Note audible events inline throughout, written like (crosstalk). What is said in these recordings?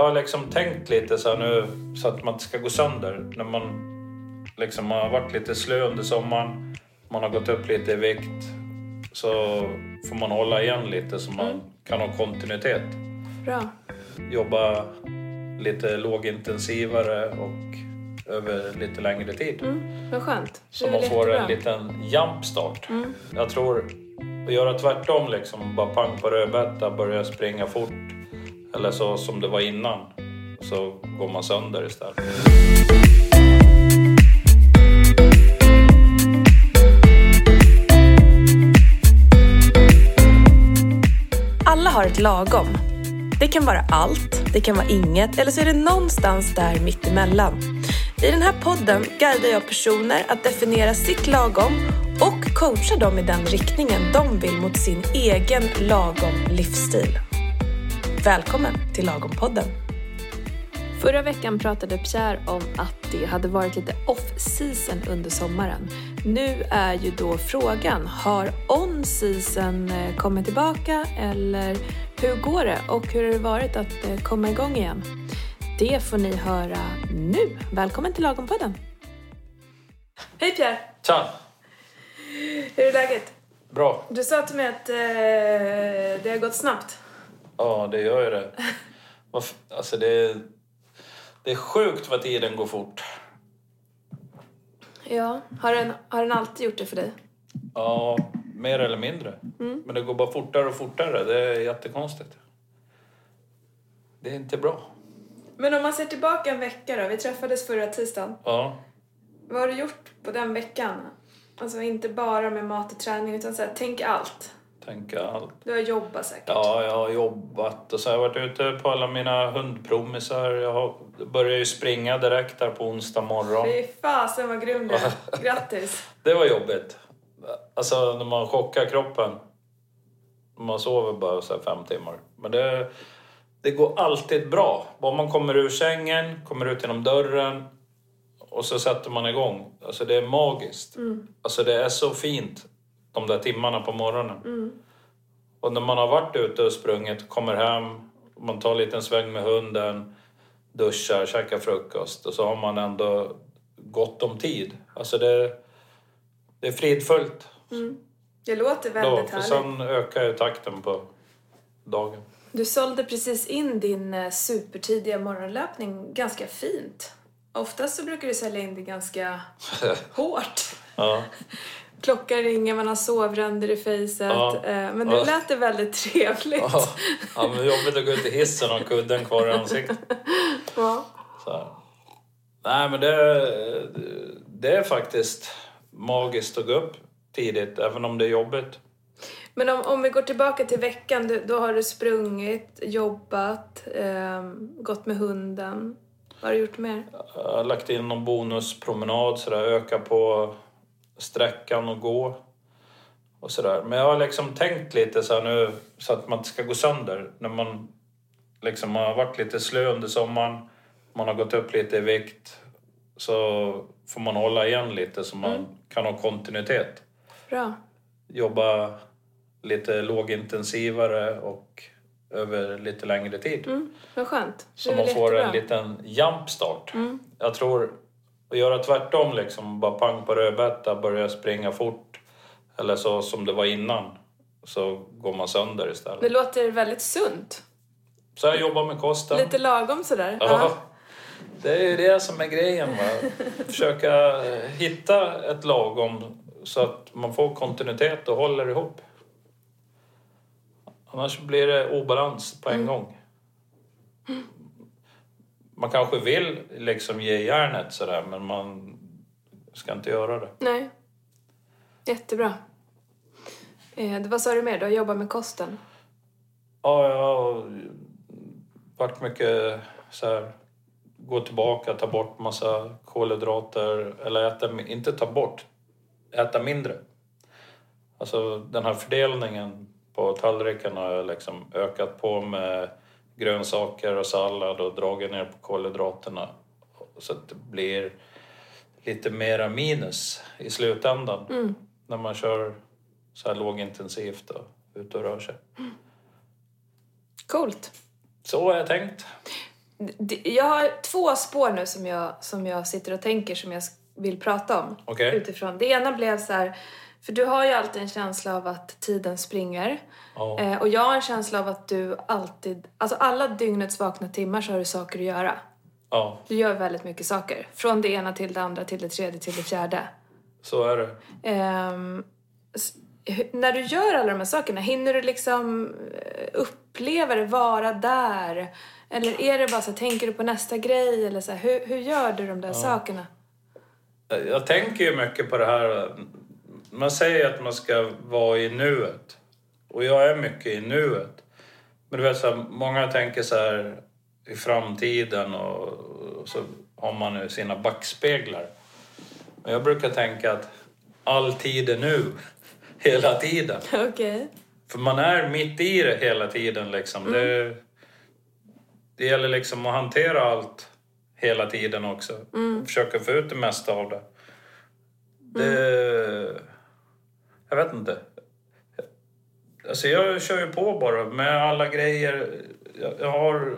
Jag har liksom tänkt lite så nu så att man inte ska gå sönder. När man liksom har varit lite slö under sommaren, man har gått upp lite i vikt, så får man hålla igen lite så man kan ha kontinuitet. Bra. Jobba lite lågintensivare och över lite längre tid. Mm, vad skönt. Så man får en liten jumpstart. Mm. Jag tror att göra tvärtom, liksom, bara pang på rödbeta, börja springa fort. Eller så som det var innan, så går man sönder istället. Alla har ett lagom. Det kan vara allt, det kan vara inget eller så är det någonstans där mittemellan. I den här podden guidar jag personer att definiera sitt lagom och coachar dem i den riktningen de vill mot sin egen lagom livsstil. Välkommen till Lagom-podden. Förra veckan pratade Pierre om att det hade varit lite off-season under sommaren. Nu är ju då frågan, har on-season eh, kommit tillbaka eller hur går det och hur har det varit att eh, komma igång igen? Det får ni höra nu. Välkommen till Lagom-podden. Hej Pierre! Tja! Hur är läget? Bra. Du sa till mig att eh, det har gått snabbt. Ja, det gör ju det. Alltså det är, det är sjukt vad tiden går fort. Ja, har den, har den alltid gjort det för dig? Ja, mer eller mindre. Men det går bara fortare och fortare. Det är jättekonstigt. Det är inte bra. Men om man ser tillbaka en vecka då, vi träffades förra tisdagen. Ja. Vad har du gjort på den veckan? Alltså inte bara med mat och träning utan så här, tänk allt. Tänka allt. Du har jobbat säkert. Ja, jag har jobbat och så har jag varit ute på alla mina hundpromisar. Jag började ju springa direkt där på onsdag morgon. Fy fasen vad grym du är. (laughs) Grattis. Det var jobbigt. Alltså när man chockar kroppen. Man sover bara så här fem timmar. Men det, det går alltid bra. Bara man kommer ur sängen, kommer ut genom dörren och så sätter man igång. Alltså det är magiskt. Alltså det är så fint de där timmarna på morgonen. Och när man har varit ute och sprungit, kommer hem, man tar en liten sväng med hunden, duschar, käkar frukost och så har man ändå gott om tid. Alltså det, det är fridfullt. Det låter Då, väldigt för härligt. sen ökar ju takten på dagen. Du sålde precis in din eh, supertidiga morgonlöpning ganska fint. Oftast så brukar du sälja in det ganska (laughs) hårt. Ja. (laughs) Klockan ringer, man har sovränder i fejset. Ja. eh, Men nu Ja. lät det väldigt trevligt. Ja, ja, men jobbigt att gå ut i hissen och ha kudden kvar i ansiktet. Ja. Nej, men det, det är faktiskt magiskt att gå upp tidigt, även om det är jobbigt. Men om, om vi går tillbaka till veckan, du, då har du sprungit, jobbat, ehm, gått med hunden. Vad har du gjort mer? Jag har lagt in någon bonuspromenad, så där, öka på sträckan och gå. Och så där. Men jag har liksom tänkt lite så nu så att man inte ska gå sönder. När man liksom har varit lite slö under sommaren, man har gått upp lite i vikt, så får man hålla igen lite så man kan ha kontinuitet. Bra. Jobba lite lågintensivare och över lite längre tid. Mm, vad skönt. Så man får en jättebra. liten jumpstart. Jag tror att göra tvärtom, liksom, bara pang på rödbeta, börja springa fort. Eller så som det var innan, så går man sönder istället. Det låter väldigt sunt. Så jag jobbar med kosten. Lite lagom sådär. Ja, det är ju det som är grejen. Va? Försöka eh, hitta ett lagom så att man får kontinuitet och håller ihop. Annars blir det obalans på en gång. Man kanske vill liksom ge järnet sådär men man ska inte göra det. Nej. Jättebra. Eh, vad sa du mer? Du har jobbat med kosten. Ja, jag har varit mycket så här, gå tillbaka, ta bort massa kolhydrater, eller äta, inte ta bort, äta mindre. Alltså den här fördelningen på tallriken har jag liksom ökat på med grönsaker och sallad och dragit ner på kolhydraterna. Så att det blir lite mera minus i slutändan när man kör så här lågintensivt och ute och rör sig. Coolt. Så har jag tänkt. jag har två spår nu som jag, som jag sitter och tänker som jag vill prata om. Okej. Utifrån. Det ena blev så här, för du har ju alltid en känsla av att tiden springer. Ja. Eh, och jag har en känsla av att du alltid, alltså alla dygnets vakna timmar så har du saker att göra. Ja, Du gör väldigt mycket saker. Från det ena till det andra, till det tredje, till det fjärde. så är det. Hu- när du gör alla de här sakerna, hinner du liksom eh, uppleva det, vara där? Eller är det bara så, tänker du på nästa grej? Eller så här, hur, hur gör du de där sakerna? Jag tänker ju mycket på det här. Man säger att man ska vara i nuet. Och jag är mycket i nuet. Men du vet, så här, många tänker så här i framtiden och, och så har man ju sina backspeglar. Men jag brukar tänka att all tid är nu. (laughs) Hela tiden. (laughs) Okej. För man är mitt i det hela tiden liksom. Det, det gäller liksom att hantera allt hela tiden också. Och försöka få ut det mesta av det. det Jag vet inte. Alltså jag kör ju på bara med alla grejer. Jag, har...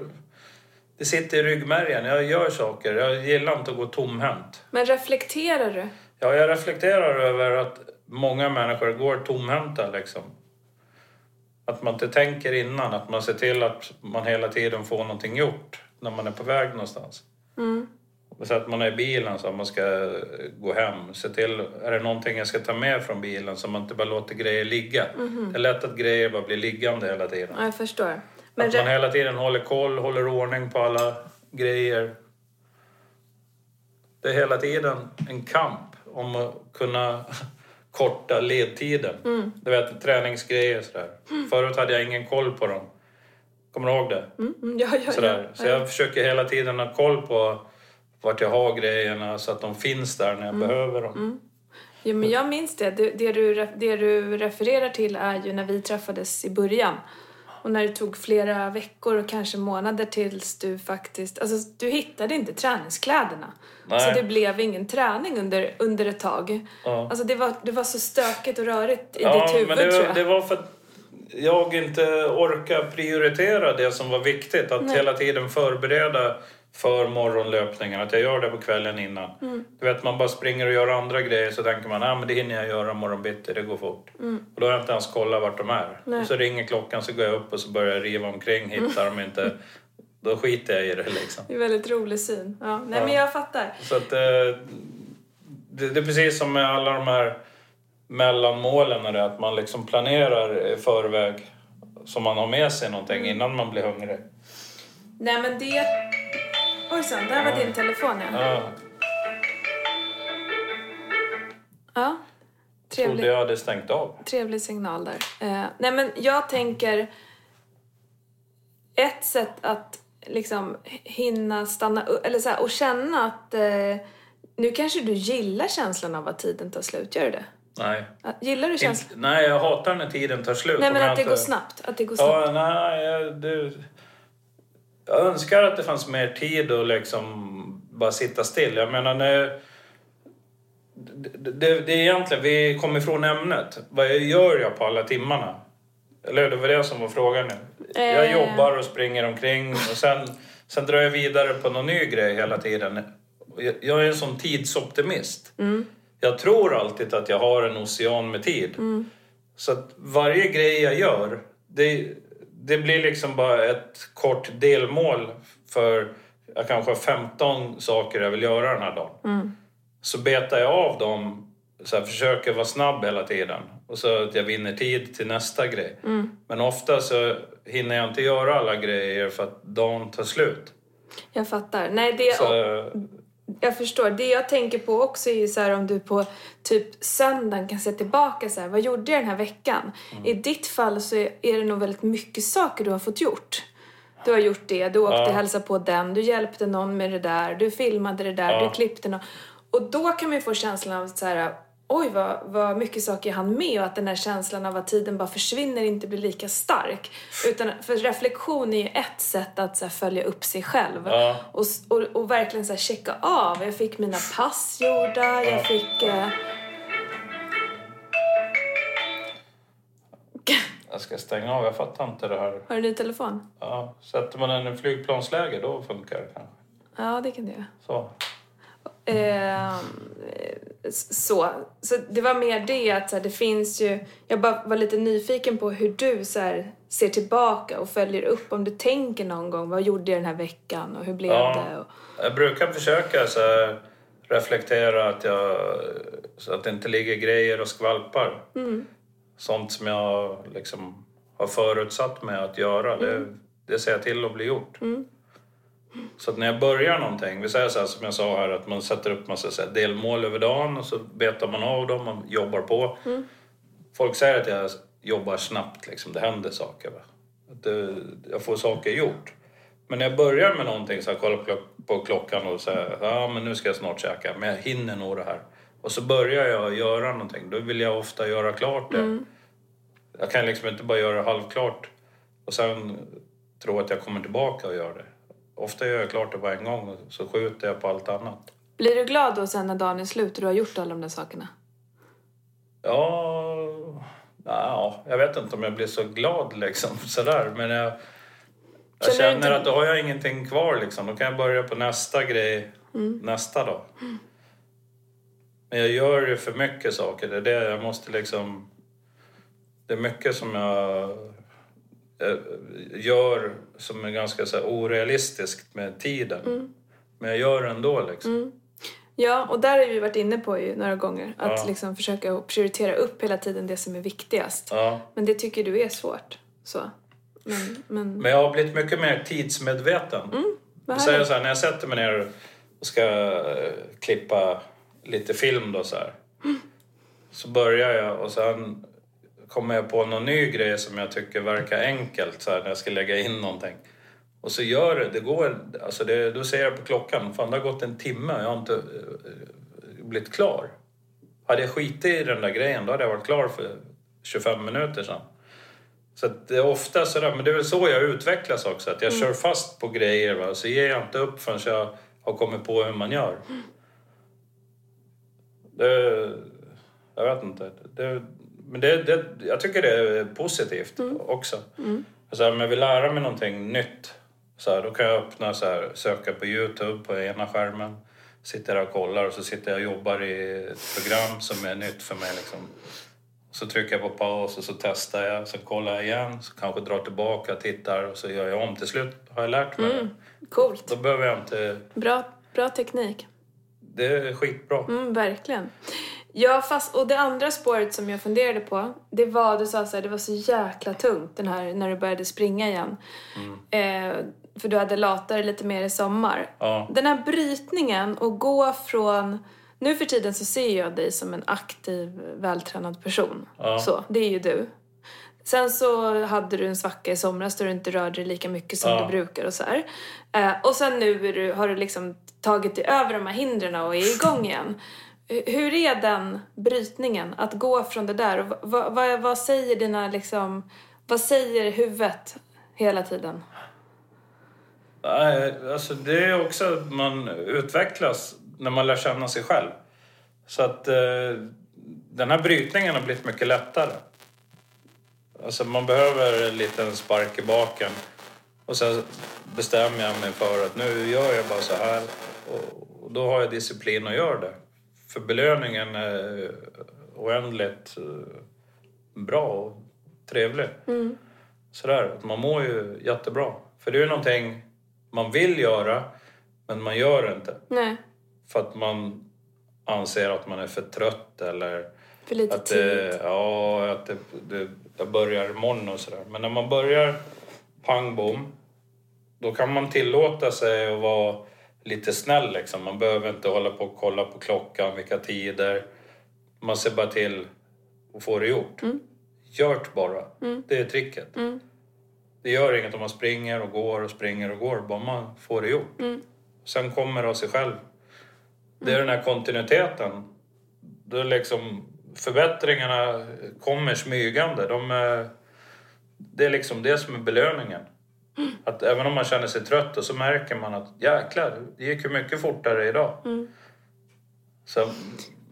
Det sitter i ryggmärgen. Jag gör saker. Jag gillar inte att gå tomhänt. Men reflekterar du? Ja, jag reflekterar över att många människor går tomhänta liksom. Att man inte tänker innan, att man ser till att man hela tiden får någonting gjort när man är på väg någonstans. Så att man är i bilen så att man ska gå hem. Se till, är det någonting jag ska ta med från bilen så man inte bara låter grejer ligga. Det är lätt att grejer bara blir liggande hela tiden. Ja, jag förstår. Men Att man hela tiden håller koll, håller ordning på alla grejer. Det är hela tiden en kamp om att kunna (laughs) korta ledtiden. Du vet, träningsgrejer och sådär. Förut hade jag ingen koll på dem. Kommer du ihåg det? mm, mm, ja, ja, Sådär. ja. Så jag försöker hela tiden ha koll på vart jag har grejerna så att de finns där när jag behöver dem. Jo, men jag minns det. Det, det, du, det du refererar till är ju när vi träffades i början. Och när det tog flera veckor och kanske månader tills du faktiskt... Alltså, du hittade inte träningskläderna. Nej. Så det blev ingen träning under, under ett tag. Ja. Alltså, det var, det var så stökigt och rörigt i Ja, ditt huvud, men det, tror jag. det var för att jag inte orkar prioritera det som var viktigt. Att Nej. hela tiden förbereda för morgonlöpningen. Att jag gör det på kvällen innan. Mm. Du vet, man bara springer och gör andra grejer så tänker man att men det hinner jag göra imorgon bitti, det går fort. Och då har jag inte ens kollat vart de är. Mm. Nej. Och så ringer klockan så går jag upp och så börjar jag riva omkring, hittar dem inte. (laughs) Då skiter jag i det liksom. Det är väldigt rolig syn. Ja, nej, Ja. men jag fattar. Så att, eh, det, det är precis som med alla de här mellanmålen, är det att man liksom planerar i förväg så man har med sig någonting innan man blir hungrig. Nej, men det... Ojsan, där var din telefon, ja. Ja, ja. trodde Trevlig. jag hade stängt av. Trevlig signal där. Eh, nej men jag tänker ett sätt att liksom hinna stanna upp, eller så här, och känna att eh, nu kanske du gillar känslan av att tiden tar slut, gör du det? Nej. Gillar du känslan? Inte, nej, jag hatar när tiden tar slut. Nej men att det inte- går snabbt, att det går snabbt. Ja, nej, det, jag önskar att det fanns mer tid att liksom bara sitta still. Jag menar, när, det, det, det är egentligen, vi kommer ifrån ämnet. Vad gör jag på alla timmarna? Eller? Det var det som var frågan nu. Jag Eh. jobbar och springer omkring och sen, sen drar jag vidare på någon ny grej hela tiden. Jag, jag är en sån tidsoptimist. Jag tror alltid att jag har en ocean med tid. Så att varje grej jag gör, det, det blir liksom bara ett kort delmål för jag kanske har 15 saker jag vill göra den här dagen. Så betar jag av dem, så här, försöker vara snabb hela tiden. Och så att jag vinner tid till nästa grej. Men ofta så hinner jag inte göra alla grejer för att dagen tar slut. Jag fattar. Nej, det, Så, Jag förstår. Det jag tänker på också är så här om du på typ söndagen kan se tillbaka så här, vad gjorde jag den här veckan? I ditt fall så är är det nog väldigt mycket saker du har fått gjort. Du har gjort det, du åkte Ja. och hälsade på den, du hjälpte någon med det där, du filmade det där, Ja. du klippte något. Och då kan man ju få känslan av så här, oj vad, vad mycket saker jag hann med och att den här känslan av att tiden bara försvinner inte blir lika stark. Utan, för reflektion är ju ett sätt att så här, följa upp sig själv. Ja. Och, och, och verkligen så här, checka av. Jag fick mina pass gjorda, jag fick... Eh... Jag ska stänga av, jag fattar inte det här. Har du ny telefon? Ja, sätter man den i flygplansläge då funkar det kanske. Ja, det kan göra. Så. Eh, så. så det var mer det att så här, det finns ju... Jag bara var lite nyfiken på hur du så här, ser tillbaka och följer upp. Om du tänker någon gång, vad gjorde jag den här veckan och hur blev Ja. det? Och, Jag brukar försöka så här, reflektera att jag, så att det inte ligger grejer och skvalpar. Sånt som jag liksom har förutsatt mig att göra, det, det ser jag till att bli gjort. Så att när jag börjar någonting, vi säger så här som jag sa här att man sätter upp massa så här delmål över dagen och så betar man av dem, man jobbar på. Folk säger att jag jobbar snabbt, liksom. det händer saker. Va? Att det, jag får saker gjort. Men när jag börjar med någonting så här, kollar på klock- på klockan och säger ja men nu ska jag snart käka, men jag hinner nog det här. Och så börjar jag göra någonting, då vill jag ofta göra klart det. Jag kan liksom inte bara göra halvklart och sen tro att jag kommer tillbaka och gör det. Ofta gör jag klart det på en gång och så skjuter jag på allt annat. blir du glad då sen när dagen är slut och du har gjort alla de där sakerna? Ja, ja, jag vet inte om jag blir så glad liksom sådär. Men jag, jag Känner känner att då har jag ingenting kvar liksom. Då kan jag börja på nästa grej nästa dag. Men jag gör ju för mycket saker. Det är det jag måste liksom... Det är mycket som jag gör som är ganska så orealistiskt med tiden. Men jag gör det ändå liksom. Ja, och där har vi varit inne på ju några gånger. Att Ja. liksom försöka prioritera upp hela tiden det som är viktigast. Ja. Men det tycker du är svårt. Så. Men, men Men jag har blivit mycket mer tidsmedveten. vad Jag säger härligt. så här, när jag sätter mig ner och ska eh, klippa lite film då så här. Så börjar jag och sen kommer jag på någon ny grej som jag tycker verkar enkelt så här, när jag ska lägga in någonting. Och så gör det, det går, alltså det, då ser jag på klockan, fan det har gått en timme och jag har inte eh, blivit klar. Hade jag skitit i den där grejen då hade jag varit klar för 25 minuter sedan. Så att det är ofta sådär, men det är väl så jag utvecklas också. Att jag kör fast på grejer va, så ger jag inte upp förrän jag har kommit på hur man gör. Det, jag vet inte. Det, men det, det, jag tycker det är positivt också. Så här, om jag vill lära mig någonting nytt, så här, då kan jag öppna så här, söka på Youtube på ena skärmen. Sitter där och kollar och så sitter jag och jobbar i ett program som är nytt för mig. Liksom. Så trycker jag på paus och så testar jag, så kollar jag igen, så kanske drar tillbaka, tittar och så gör jag om. Till slut har jag lärt mig det. Coolt. Då behöver jag inte... Bra, bra teknik. Det är skitbra. Mm, verkligen. Ja, fast, och det andra spåret som jag funderade på, det var, du sa så här, det var så jäkla tungt den här, när du började springa igen. Eh, för du hade latare lite mer i sommar. Ja. Den här brytningen och gå från, nu för tiden så ser jag dig som en aktiv, vältränad person. Ja. Så, det är ju du. Sen så hade du en svacka i somras då du inte rörde dig lika mycket som Ja. du brukar och så. Eh, och sen nu du, har du liksom tagit dig över de här hindren och är igång igen. Hur är den brytningen, att gå från det där? Och vad, vad, vad, vad säger dina liksom, vad säger huvudet hela tiden? Nej, alltså det är också att man utvecklas när man lär känna sig själv. Så att eh, den här brytningen har blivit mycket lättare. Alltså man behöver en liten spark i baken. Och sen bestämmer jag mig för att nu gör jag bara så här. Och, och då har jag disciplin och gör det. För belöningen är oändligt eh, bra och trevlig. Sådär, att man mår ju jättebra. För det är ju någonting man vill göra, men man gör det inte. Nej, För att man anser att man är för trött eller för lite att tid. det, ja, att det, det, det börjar imorgon och sådär. Men när man börjar pang bom, då kan man tillåta sig att vara lite snäll liksom. Man behöver inte hålla på och kolla på klockan, vilka tider. Man ser bara till att få det gjort. Gjort bara. Det är tricket. Det gör inget om man springer och går och springer och går, bara man får det gjort. Sen kommer det av sig själv. Det är den här kontinuiteten. Är liksom förbättringarna kommer smygande. De är, det är liksom det som är belöningen. Att även om man känner sig trött och så märker man att jäklar, det gick ju mycket fortare idag. Så,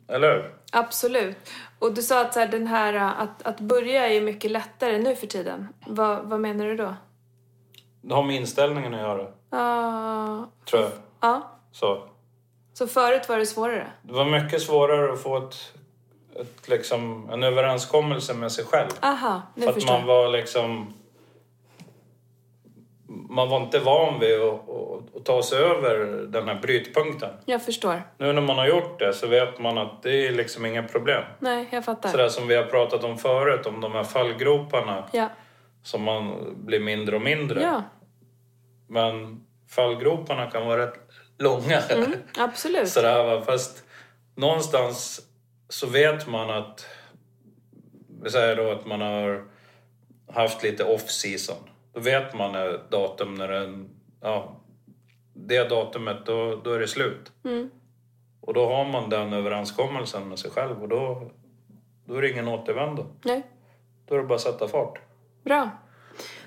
eller hur? Absolut. Och du sa att så här, den här, att, att börja är mycket lättare nu för tiden. Vad, vad menar du då? Det har med inställningen att göra, Ja, tror jag. ja. Så. Så förut var det svårare? Det var mycket svårare att få ett, ett, liksom, en överenskommelse med sig själv. Aha, nu För att förstår man var liksom... Man var inte van vid att, att, att ta sig över den här brytpunkten. Jag förstår. Nu när man har gjort det så vet man att det är liksom inga problem. Nej, jag fattar. Sådär som vi har pratat om förut, om de här fallgroparna Ja. som man blir mindre och mindre. ja, Men fallgroparna kan vara rätt långa. mm, absolut. Sådär, va? Fast någonstans så vet man att... Vi säger då att man har haft lite off-season. Då vet man ett datum när den... Ja, det datumet, då, då är det slut. Mm. Och då har man den överenskommelsen med sig själv och då, då är det ingen återvändo. Nej, Då är det bara att sätta fart. bra.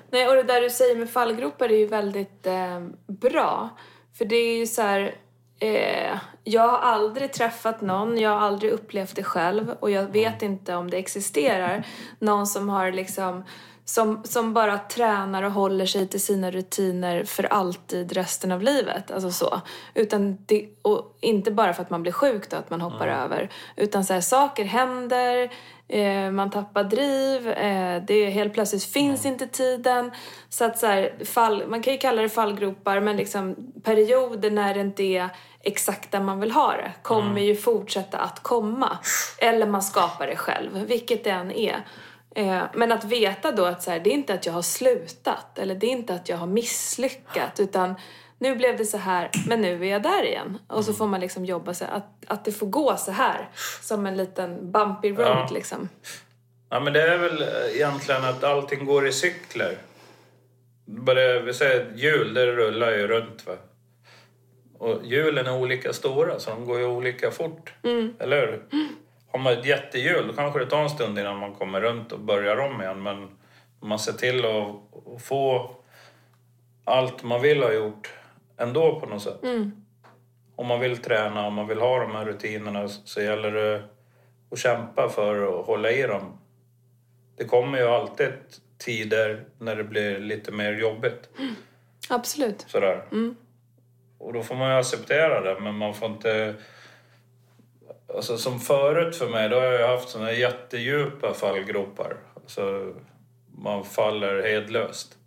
Nej, och det där du säger med fallgropar är ju väldigt eh, bra. För det är ju så här... Eh, jag har aldrig träffat någon, jag har aldrig upplevt det själv och jag vet inte om det existerar någon som har liksom som, som bara tränar och håller sig till sina rutiner för alltid resten av livet. Alltså så. Utan det, och inte bara för att man blir sjuk då, att man hoppar över. Utan så här, saker händer, eh, man tappar driv, eh, det helt plötsligt finns inte tiden. Så att så här, fall, man kan ju kalla det fallgropar men liksom perioder när det inte är exakt där man vill ha det kommer ju fortsätta att komma. Eller man skapar det själv, vilket det än är. Eh, Men att veta då att så här, det är inte att jag har slutat eller det är inte att jag har misslyckats utan nu blev det så här men nu är jag där igen. Och så får man liksom jobba så här, att, att det får gå så här som en liten bumpy road Ja. liksom. Ja, men det är väl egentligen att allting går i cykler. Bara, vi säger hjul, det rullar ju runt. Va? Och hjulen är olika stora, så de går ju olika fort. Eller hur? Har man ett jättehjul, då kanske det tar en stund innan man kommer runt och börjar om igen. Men man ser till att, få allt man vill ha gjort ändå på något sätt. Om man vill träna, om man vill ha de här rutinerna så gäller det att kämpa för att hålla i dem. Det kommer ju alltid tider när det blir lite mer jobbigt. Absolut. Sådär. Och då får man ju acceptera det, men man får inte... Alltså som förut för mig, då har jag haft såna jättedjupa fallgropar. Alltså, man faller hedlöst.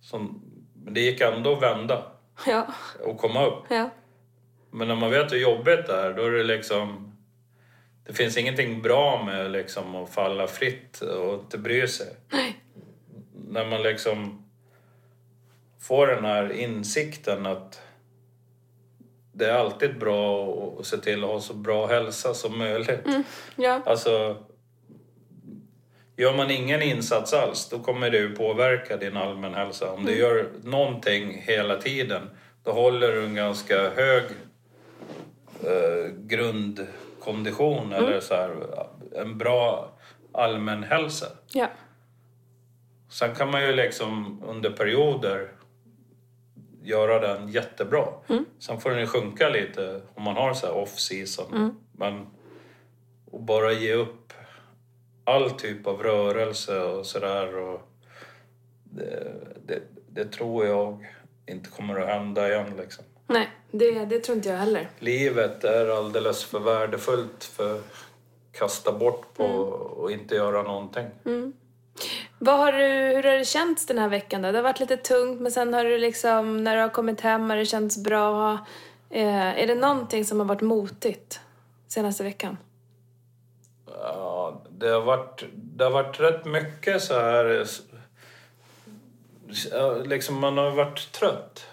Som, men det gick ändå att vända Ja, och komma upp. ja. Men när man vet hur jobbigt det är, då är det liksom... Det finns ingenting bra med liksom att falla fritt och inte bry sig. Nej. När man liksom får den här insikten att det är alltid bra att- se till att ha så bra hälsa som möjligt. Ja, Alltså, gör man ingen insats alls, då kommer det ju påverka din allmän hälsa. Om du gör någonting hela tiden, då håller du en ganska hög eh, grundkondition eller så här, en bra allmän hälsa. ja. Sen kan man ju liksom under perioder göra den jättebra. Sen får den ju sjunka lite om man har så off season. Men att bara ge upp all typ av rörelse och sådär. och Det, det, det tror jag inte kommer att hända igen liksom. Nej, det, det tror inte jag heller. Livet är alldeles för värdefullt för att kasta bort på och inte göra någonting. Vad har du, hur har det känts den här veckan då? Det har varit lite tungt men sen har du liksom, när du har kommit hem har det känts bra. Eh, är det någonting som har varit motigt senaste veckan? Ja, det har varit, det har varit rätt mycket så här... Liksom man har varit trött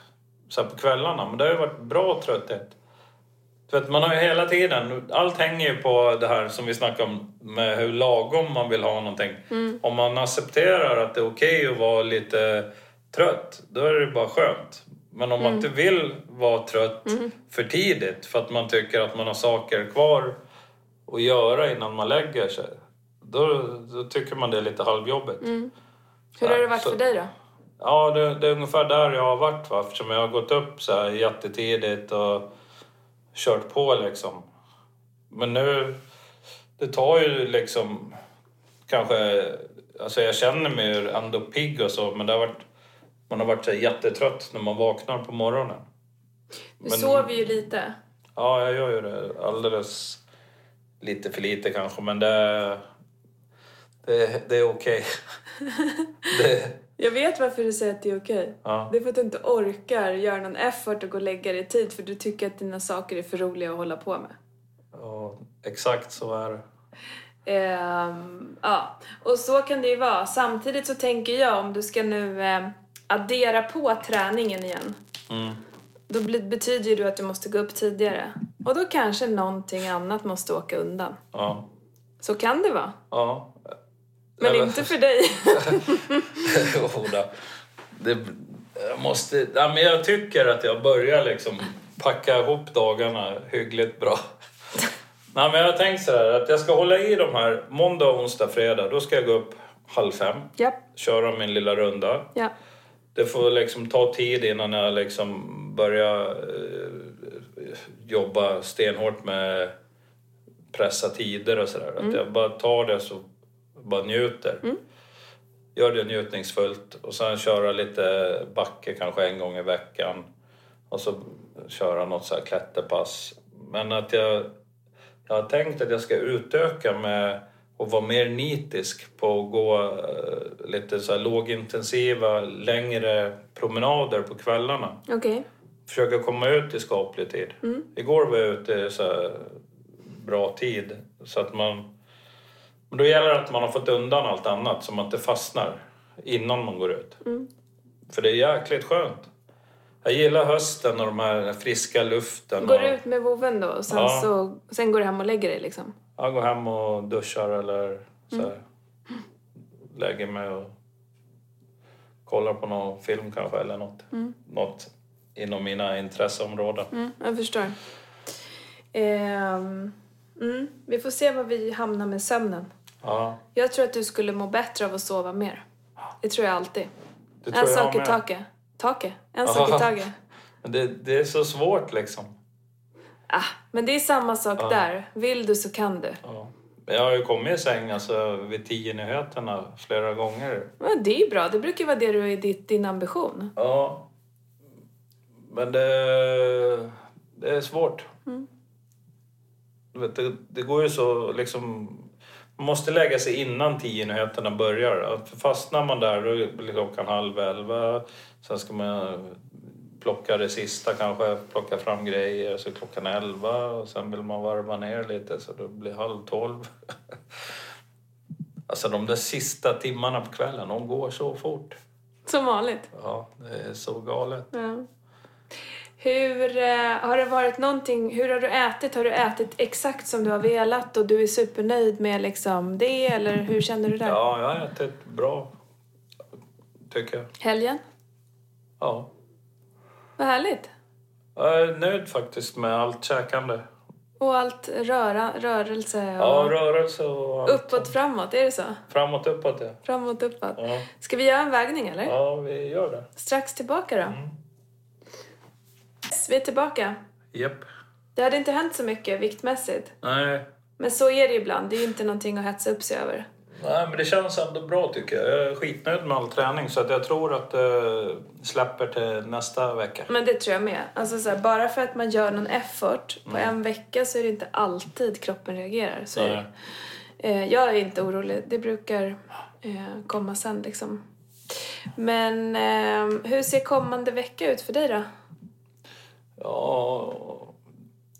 så här på kvällarna, men det har ju varit bra trötthet. Du vet, man har ju hela tiden, allt hänger ju på det här som vi snackade om med hur lagom man vill ha någonting. Om man accepterar att det är okej att vara lite trött, då är det bara skönt. Men om man inte vill vara trött för tidigt för att man tycker att man har saker kvar att göra innan man lägger sig. Då, då tycker man det är lite halvjobbigt. Hur har det varit så- för dig då? Ja, det, det är ungefär där jag har varit va? eftersom jag har gått upp så här jättetidigt och kört på liksom. Men nu det tar ju liksom kanske... Alltså jag känner mig ju ändå pigg och så men det har varit, man har varit så jättetrött när man vaknar på morgonen. Du Men- sover ju lite. Ja, jag gör ju det alldeles lite för lite kanske men det, det, det är okej. (laughs) det, Jag vet varför du säger att det är okej. ja, Det är för att du inte orkar göra någon effort och gå och lägga dig i tid för du tycker att dina saker är för roliga att hålla på med. ja, exakt så är det. Ehm, ja, och så kan det ju vara. Samtidigt så tänker jag om du ska nu eh, addera på träningen igen. Mm. Då betyder ju det att du måste gå upp tidigare. Och då kanske någonting annat måste åka undan. Ja, Så kan det vara. ja. Men Eller- inte för dig. (laughs) Jodå. det, jag måste... Ja, men jag tycker att jag börjar liksom packa ihop dagarna hyggligt bra. Nej, men jag har tänkt så här att jag ska hålla i de här måndag, onsdag, fredag. Då ska jag gå upp halv fem, ja, köra min lilla runda. ja. Det får liksom ta tid innan jag liksom börjar eh, jobba stenhårt med pressa tider och sådär. Att jag bara tar det så bara njuter. Gör det njutningsfullt och sen köra lite backe kanske en gång i veckan. Och så köra något så här klätterpass. Men att jag, jag har tänkt att jag ska utöka med att vara mer nitisk på att gå eh, lite så lågintensiva, längre promenader på kvällarna. Okej. Försöka komma ut i skaplig tid. Igår var jag ute i så bra tid. Så att man... Men då gäller det att man har fått undan allt annat så man inte fastnar innan man går ut. För det är jäkligt skönt. Jag gillar hösten och de här friska luften. Går och, du ut med voven då och sen, Ja. så, sen går du hem och lägger dig liksom? Jag går hem och duschar eller så här, lägger mig och kollar på någon film kanske eller något. Något inom mina intresseområden. Mm, jag förstår. Ehm, mm, vi får se var vi hamnar med sömnen. Ja, Jag tror att du skulle må bättre av att sova mer. Det tror jag alltid. det tror En sak i med. taget. Taket? En sak i Ja. taget. (laughs) Men det, det är så svårt liksom. Ah, men det är samma sak där. Vill du så kan du. Ja. Jag har ju kommit i säng alltså, vid tio nyheterna flera gånger. Men det är ju bra. Det brukar vara det du är ditt, din ambition. Ja. Men det, det är svårt. Du vet, det, det går ju så liksom... Man måste lägga sig innan tio nyheterna börjar. Att Fastnar man där då blir klockan halv elva. Sen ska man plocka det sista kanske, plocka fram grejer. Så klockan elva och sen vill man varva ner lite så det blir halv tolv. Alltså de där sista timmarna på kvällen, de går så fort. Som vanligt. Ja, det är så galet. Ja. Hur eh, har det varit någonting, hur har du ätit? Har du ätit exakt som du har velat och du är supernöjd med liksom det eller hur känner du där? Ja, jag har ätit bra. Tycker jag. Helgen? Ja. Vad härligt. Jag är nöjd faktiskt med allt käkande. Och allt röra, rörelse och Ja, rörelse och allt. uppåt, framåt. Är det så? Framåt, uppåt ja. Framåt, uppåt. Ja, Ska vi göra en vägning eller? ja vi gör det. Strax tillbaka då. Yes, vi är tillbaka. Japp. Det hade inte hänt så mycket viktmässigt. Nej. Men så är det ibland. Det är ju inte någonting att hetsa upp sig över. Nej, men det känns ändå bra tycker jag. Jag är skitnöjd med all träning så att jag tror att det släpper till nästa vecka. Men det tror jag med. Alltså så här, bara för att man gör någon effort på Mm. en vecka så är det inte alltid kroppen reagerar. Så Nej. Eh, jag är inte orolig. Det brukar eh, komma sen liksom. Men eh, hur ser kommande vecka ut för dig då? Ja,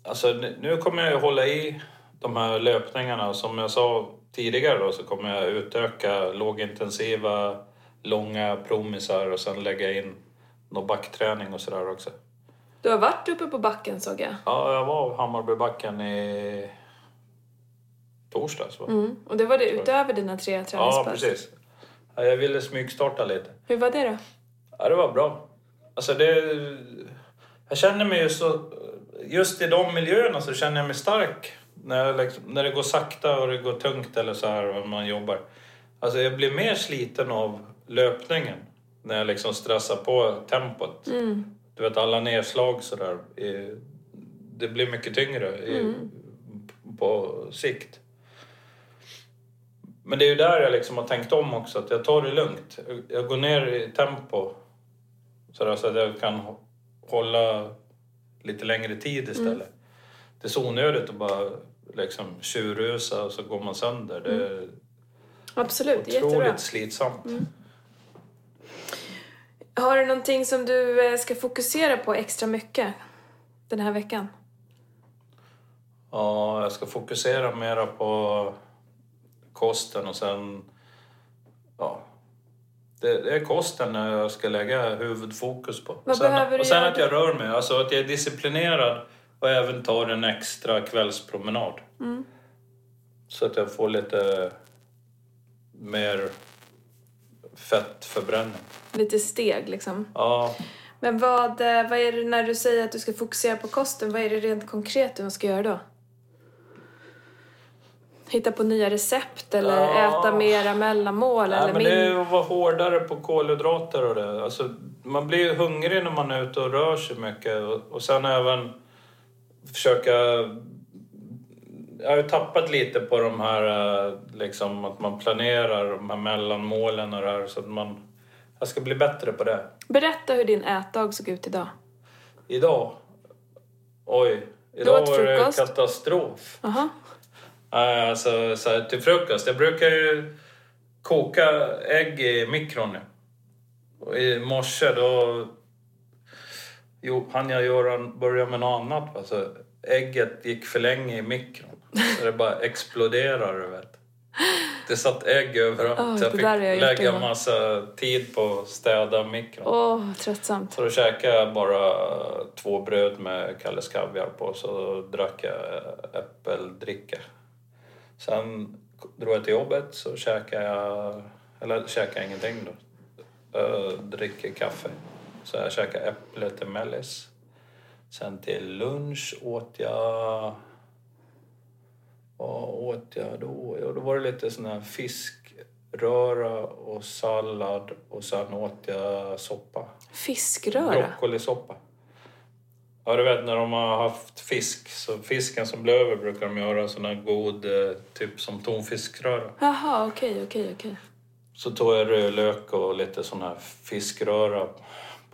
alltså nu- kommer jag ju hålla i de här löpningarna. Som jag sa tidigare då, så kommer jag utöka lågintensiva, långa promisar och sen lägga in någon backträning och sådär också. Du har varit uppe på backen såg jag. Ja, jag var på Hammarbybacken i torsdags va? Mm. Och det var det utöver dina tre Ja, träningspass? precis. Ja, jag ville smygstarta lite. Hur var det då? Ja, det var bra. Alltså det... Jag känner mig ju så... Just i de miljöerna så känner jag mig stark. När, liksom, när det går sakta och det går tungt eller så här och man jobbar. Alltså jag blir mer sliten av löpningen. När jag liksom stressar på tempot. Du vet alla nedslag så där. i- Det blir mycket tyngre i, på sikt. Men det är ju där jag liksom har tänkt om också, att jag tar det lugnt. Jag- går ner i tempo sådär, så att jag kan hålla lite längre tid istället. Det är så onödigt att bara liksom tjurrusa och så går man sönder. Det är Absolut, det är jättebra. otroligt slitsamt. Har du någonting som du eh, ska fokusera på extra mycket den här veckan? Ja, jag ska fokusera mera på kosten och sen... Ja, det, det är kosten jag ska lägga huvudfokus på. Vad sen, behöver och sen att jag rör mig, alltså att jag är disciplinerad och även tar en extra kvällspromenad. Mm. Så att jag får lite mer fettförbränning. Lite steg liksom. Ja, Men vad, eh, vad är det när du säger att du ska fokusera på kosten? Vad är det rent konkret du ska göra då? Hitta på nya recept eller Ja. äta mera mellanmål Nej, eller men min... det är att vara hårdare på kolhydrater och det. Alltså, man blir ju hungrig när man är ute och rör sig mycket. Och, och sen även försöka... Jag har ju tappat lite på de här, eh, liksom att man planerar de här mellanmålen och det här. Så att man... Jag ska bli bättre på det. Berätta hur din ätdag såg ut idag. Idag... Oj. Idag var det katastrof. Aha. Nej, Alltså, så här, till frukost. Jag brukar ju koka ägg i mikron nu. Och I morse då jo, hann jag göra, börja med något annat. Alltså, ägget gick för länge i mikron. Så det bara exploderade, du vet. Det satt ägg överallt. Åh, så jag fick jag lägga innan. massa tid på att städa mikron. Åh, tröttsamt. Så då käkade jag bara två bröd med Kalles Kaviar på så drack jag äppeldricka. Sen drog jag till jobbet så käkade jag, eller käkade ingenting då. Jag dricker kaffe. Så jag käkade äpple till mellis. Sen till lunch åt jag... Vad åt jag då? Jo, då var det lite sån här fiskröra och sallad och sen åt jag soppa. Fiskröra? Broccolisoppa. Ja, du vet när de har haft fisk, så fisken som blir över brukar de göra sån här god, eh, typ som tonfiskröra. Jaha, okej, okej, okej. Så tog jag rödlök och lite sån här fiskröra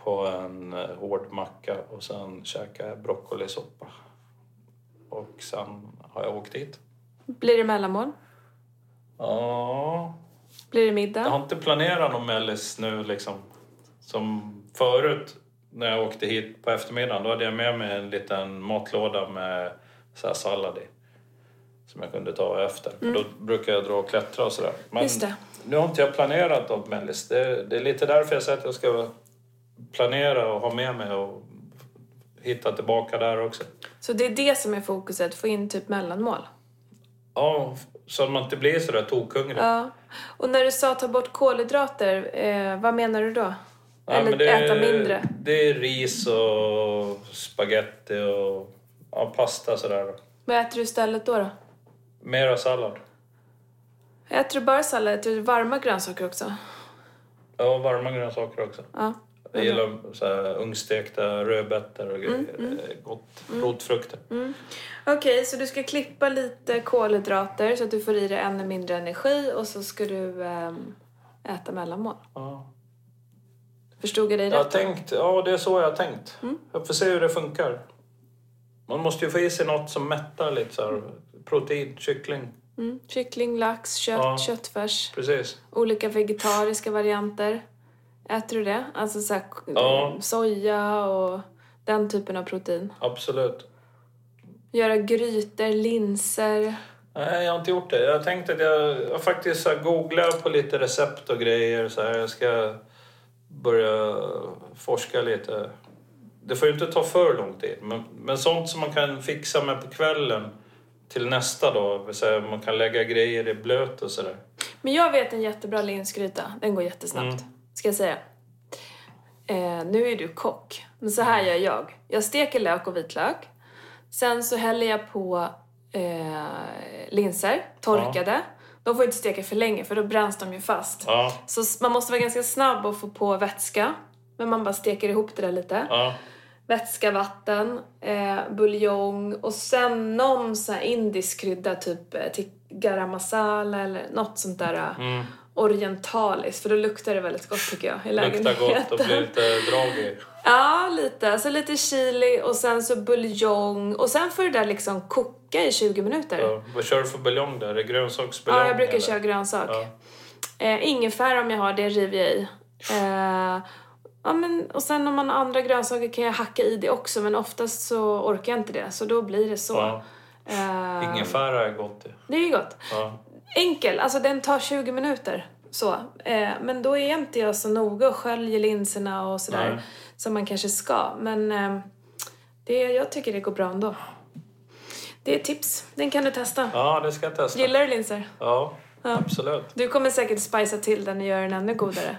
på en eh, hård macka och sen käkade jag broccolisoppa. Och sen har jag åkt hit. Blir det mellanmål? Ja, Blir det jag middag? har inte planerat någon mellis nu liksom. Som förut när jag åkte hit på eftermiddagen. Då hade jag med mig en liten matlåda med så här sallad i. Som jag kunde ta efter. För Då brukar jag dra och klättra och sådär. Men Mm. Nu har inte jag planerat något mellis. Det, det är lite därför jag säger att jag ska planera och ha med mig och hitta tillbaka där också. Så det är det som är fokuset, få in typ mellanmål? Ja, så att man inte blir sådär tokhungrig. Ja. Och när du sa ta bort kolhydrater, eh, vad menar du då? Nej, Eller men det, äta mindre? Det är ris och spaghetti och ja, pasta sådär. Vad äter du istället då? då? Mera sallad. Äter du bara sallad? Äter du varma grönsaker också? Ja, varma grönsaker också. Ja. Jag gillar så här, ungstekta rödbetor och. Mm, Det är Gott. Rotfrukter. Okej, så du ska klippa lite kolhydrater så att du får i dig ännu mindre energi och så ska du ehm, äta mellanmål. Ja. Förstod jag dig Jag rätt? då? tänkt, ja det är så jag har tänkt. Mm. Jag får se hur det funkar. Man måste ju få i sig något som mättar lite så här. Protein, kyckling. Mm. Kyckling, lax, kött, Ja. köttfärs, Precis. olika vegetariska varianter. Äter du det? Alltså så här, Ja. soja och den typen av protein. Absolut. Göra grytor, linser. Nej, jag har inte gjort det. Jag tänkte att jag, jag faktiskt så googlar på lite recept och grejer. Så här. Jag ska börja forska lite. Det får ju inte ta för lång tid. Men, men sånt som man kan fixa med på kvällen till nästa dag. säga man kan lägga grejer i blöt och sådär. Men jag vet en jättebra linsgryta. Den går jättesnabbt. Mm. Ska jag säga. Eh, nu är du kock. Men så här gör jag. Jag steker lök och vitlök. Sen så häller jag på eh, linser, torkade. De får inte steka för länge för då bränns de ju fast. Ja, Så man måste vara ganska snabb och få på vätska. Men man bara steker ihop det där lite. ja, vätska, vatten, eh, buljong och sen någon så här indisk krydda, typ eh, till garam masala eller något sånt där eh, Mm. orientaliskt. För då luktar det väldigt gott tycker jag i lägenheten. Luktar gott och blir lite (laughs) drag i. Ja, lite. Alltså lite chili och sen så buljong och sen får det där liksom koka i 20 minuter. Ja. Vad kör du för buljong där? Är det grönsaksbuljong? Ja, jag brukar eller? köra grönsak. Ja. Eh, ingefära om jag har det river jag i. Eh, ja, men, och sen om man har andra grönsaker kan jag hacka i det också men oftast så orkar jag inte det så då blir det så. Ja. Eh, Ingefära är gott. det. det är ju gott. Ja. Enkel, alltså den tar 20 minuter. Så. Eh, men då är inte jag så noga och sköljer linserna och sådär Nej. Som man kanske ska. Men eh, det, jag tycker det går bra ändå. Det är tips. Den kan du testa. ja, det ska jag testa. Gillar du linser? Ja, Ja. absolut. Du kommer säkert spicea till den och göra den ännu godare.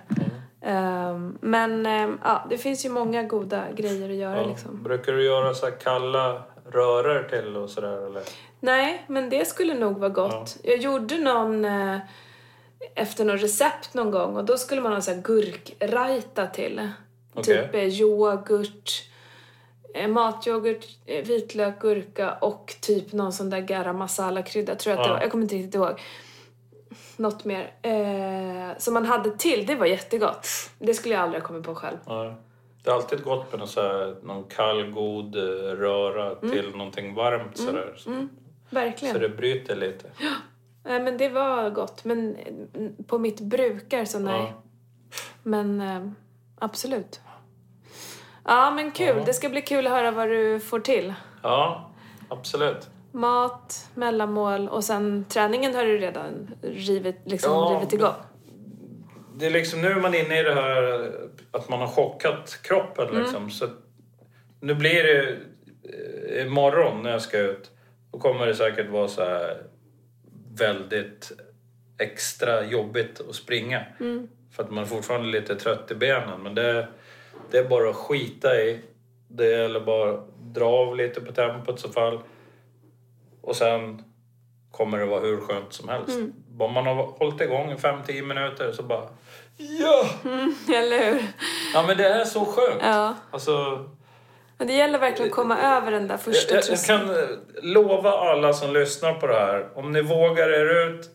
Ehm, men ehm, ja, det finns ju många goda grejer att göra Ja. liksom. Brukar du göra så här kalla röror till och sådär eller? Nej, men det skulle nog vara gott. Jag gjorde någon eh, efter något recept någon gång och då skulle man ha så här gurkrajta till. Okej. Typ eh, yoghurt, eh, matyoghurt, eh, vitlök, gurka och typ någon sån där garam masala-krydda tror jag att det Ja. var. Jag kommer inte riktigt ihåg. Något mer. Eh, som man hade till, det var jättegott. Det skulle jag aldrig ha kommit på själv. Ja. Det är alltid gott med någon, så här, någon kall, god röra till någonting varmt sådär. Mm, verkligen. Så det bryter lite. Nej, men det var gott. Men på mitt brukar så nej. Ja. Men absolut. Ja, men kul. Ja. Det ska bli kul att höra vad du får till. ja, absolut. Mat, mellanmål och sen träningen har du redan rivit, liksom Ja, rivit igång. Det är liksom nu är man inne i det här att man har chockat kroppen Mm. liksom. Så nu blir det eh, imorgon när jag ska ut. Då kommer det säkert vara så här väldigt extra jobbigt att springa. Mm. För att man är fortfarande lite trött i benen. Men det, det är bara att skita i. Det gäller bara att dra av lite på tempot i så fall. Och sen kommer det vara hur skönt som helst. Mm. Bara man har hållit igång i 5-10 minuter så bara Ja! (laughs) Eller hur? Ja men det är så skönt. Ja. Alltså, Men det gäller verkligen att komma över den där första jag, jag kan eh, lova alla som lyssnar på det här. Om ni vågar er ut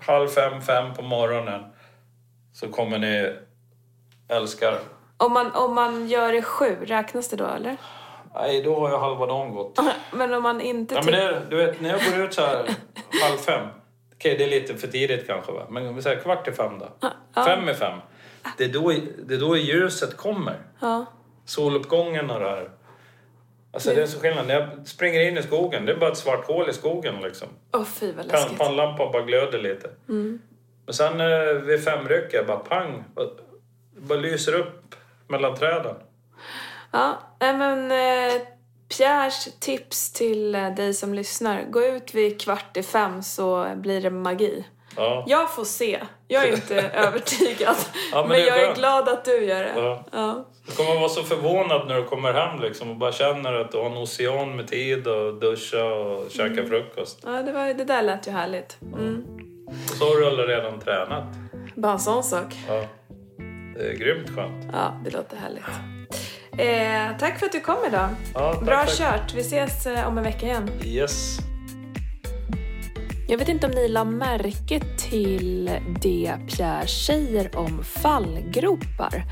halv fem, fem på morgonen så kommer ni älska det. Om man, om man gör det sju, räknas det då eller? Nej, då har jag halva dagen gått. (laughs) Men om man inte Ja, men tycker... det, du vet, när jag går ut så här (laughs) halv fem. Okej, det är lite för tidigt kanske va? Men om vi säger kvart i fem då. Fem i fem. Det är, då, det är då ljuset kommer. Ja. Soluppgången och det här. Alltså det är så skillnad. När jag springer in i skogen, det är bara ett svart hål i skogen liksom. Åh fy vad läskigt. pannlampan bara glöder lite. Men sen eh, vid femrycket, bara pang. bara- bara lyser upp mellan träden. Ja, nej men eh, Pierres tips till eh, dig som lyssnar. Gå ut vid kvart i fem så blir det magi. Ja. Jag får se. Jag är inte (laughs) övertygad. Ja, men men är jag är glad att du gör det. Ja. Ja. Du kommer vara så förvånad när du kommer hem liksom och bara känner att du har en ocean med tid och duscha och käka frukost. Ja, det, var, det där lät ju härligt. Mm. Så har du redan tränat. Bara en sån sak. Ja. Det är grymt skönt. Ja, det låter härligt. Eh, tack för att du kom idag. Ja, tack, Bra tack. kört. Vi ses eh, om en vecka igen. Yes. Jag vet inte om ni la märke till det Pierre säger om fallgropar.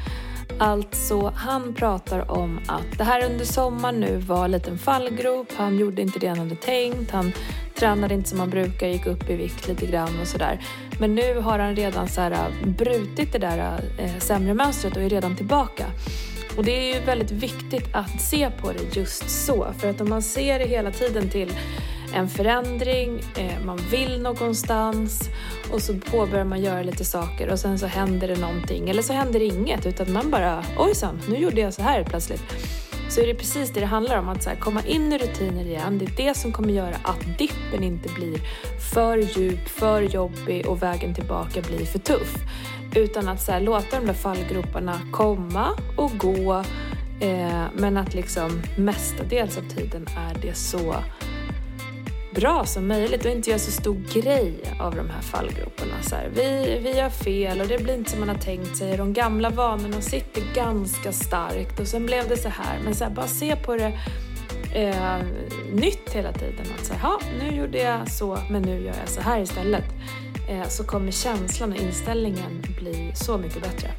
Alltså, han pratar om att det här under sommaren nu var en liten fallgrop. Han gjorde inte det han hade tänkt. Han tränade inte som han brukar, gick upp i vikt lite grann och sådär. Men nu har han redan så här, äh, brutit det där eh, sämre mönstret och är redan tillbaka. Och det är ju väldigt viktigt att se på det just så. För att om man ser det hela tiden till en förändring, eh, man vill någonstans och så påbörjar man göra lite saker och sen så händer det någonting. Eller så händer det inget utan man bara ojsan, nu gjorde jag så här plötsligt. Så är det precis det det handlar om, att så här, komma in i rutiner igen. Det är det som kommer göra att dippen inte blir för djup, för jobbig och vägen tillbaka blir för tuff. Utan att så här, låta de där fallgroparna komma och gå. Eh, men att liksom mestadels av tiden är det så bra som möjligt och inte göra så stor grej av de här fallgroparna. Så här, vi, vi gör fel och det blir inte som man har tänkt sig. De gamla vanorna sitter ganska starkt och sen blev det så här. Men så här, bara se på det eh, nytt hela tiden. Att säga, ja, nu gjorde jag så, men nu gör jag så här istället. Eh, så kommer känslan och inställningen bli så mycket bättre.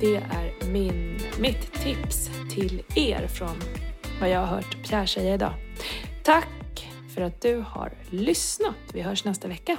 Det är min, mitt tips till er från vad jag har hört Pierre säga idag. Tack för att du har lyssnat. Vi hörs nästa vecka.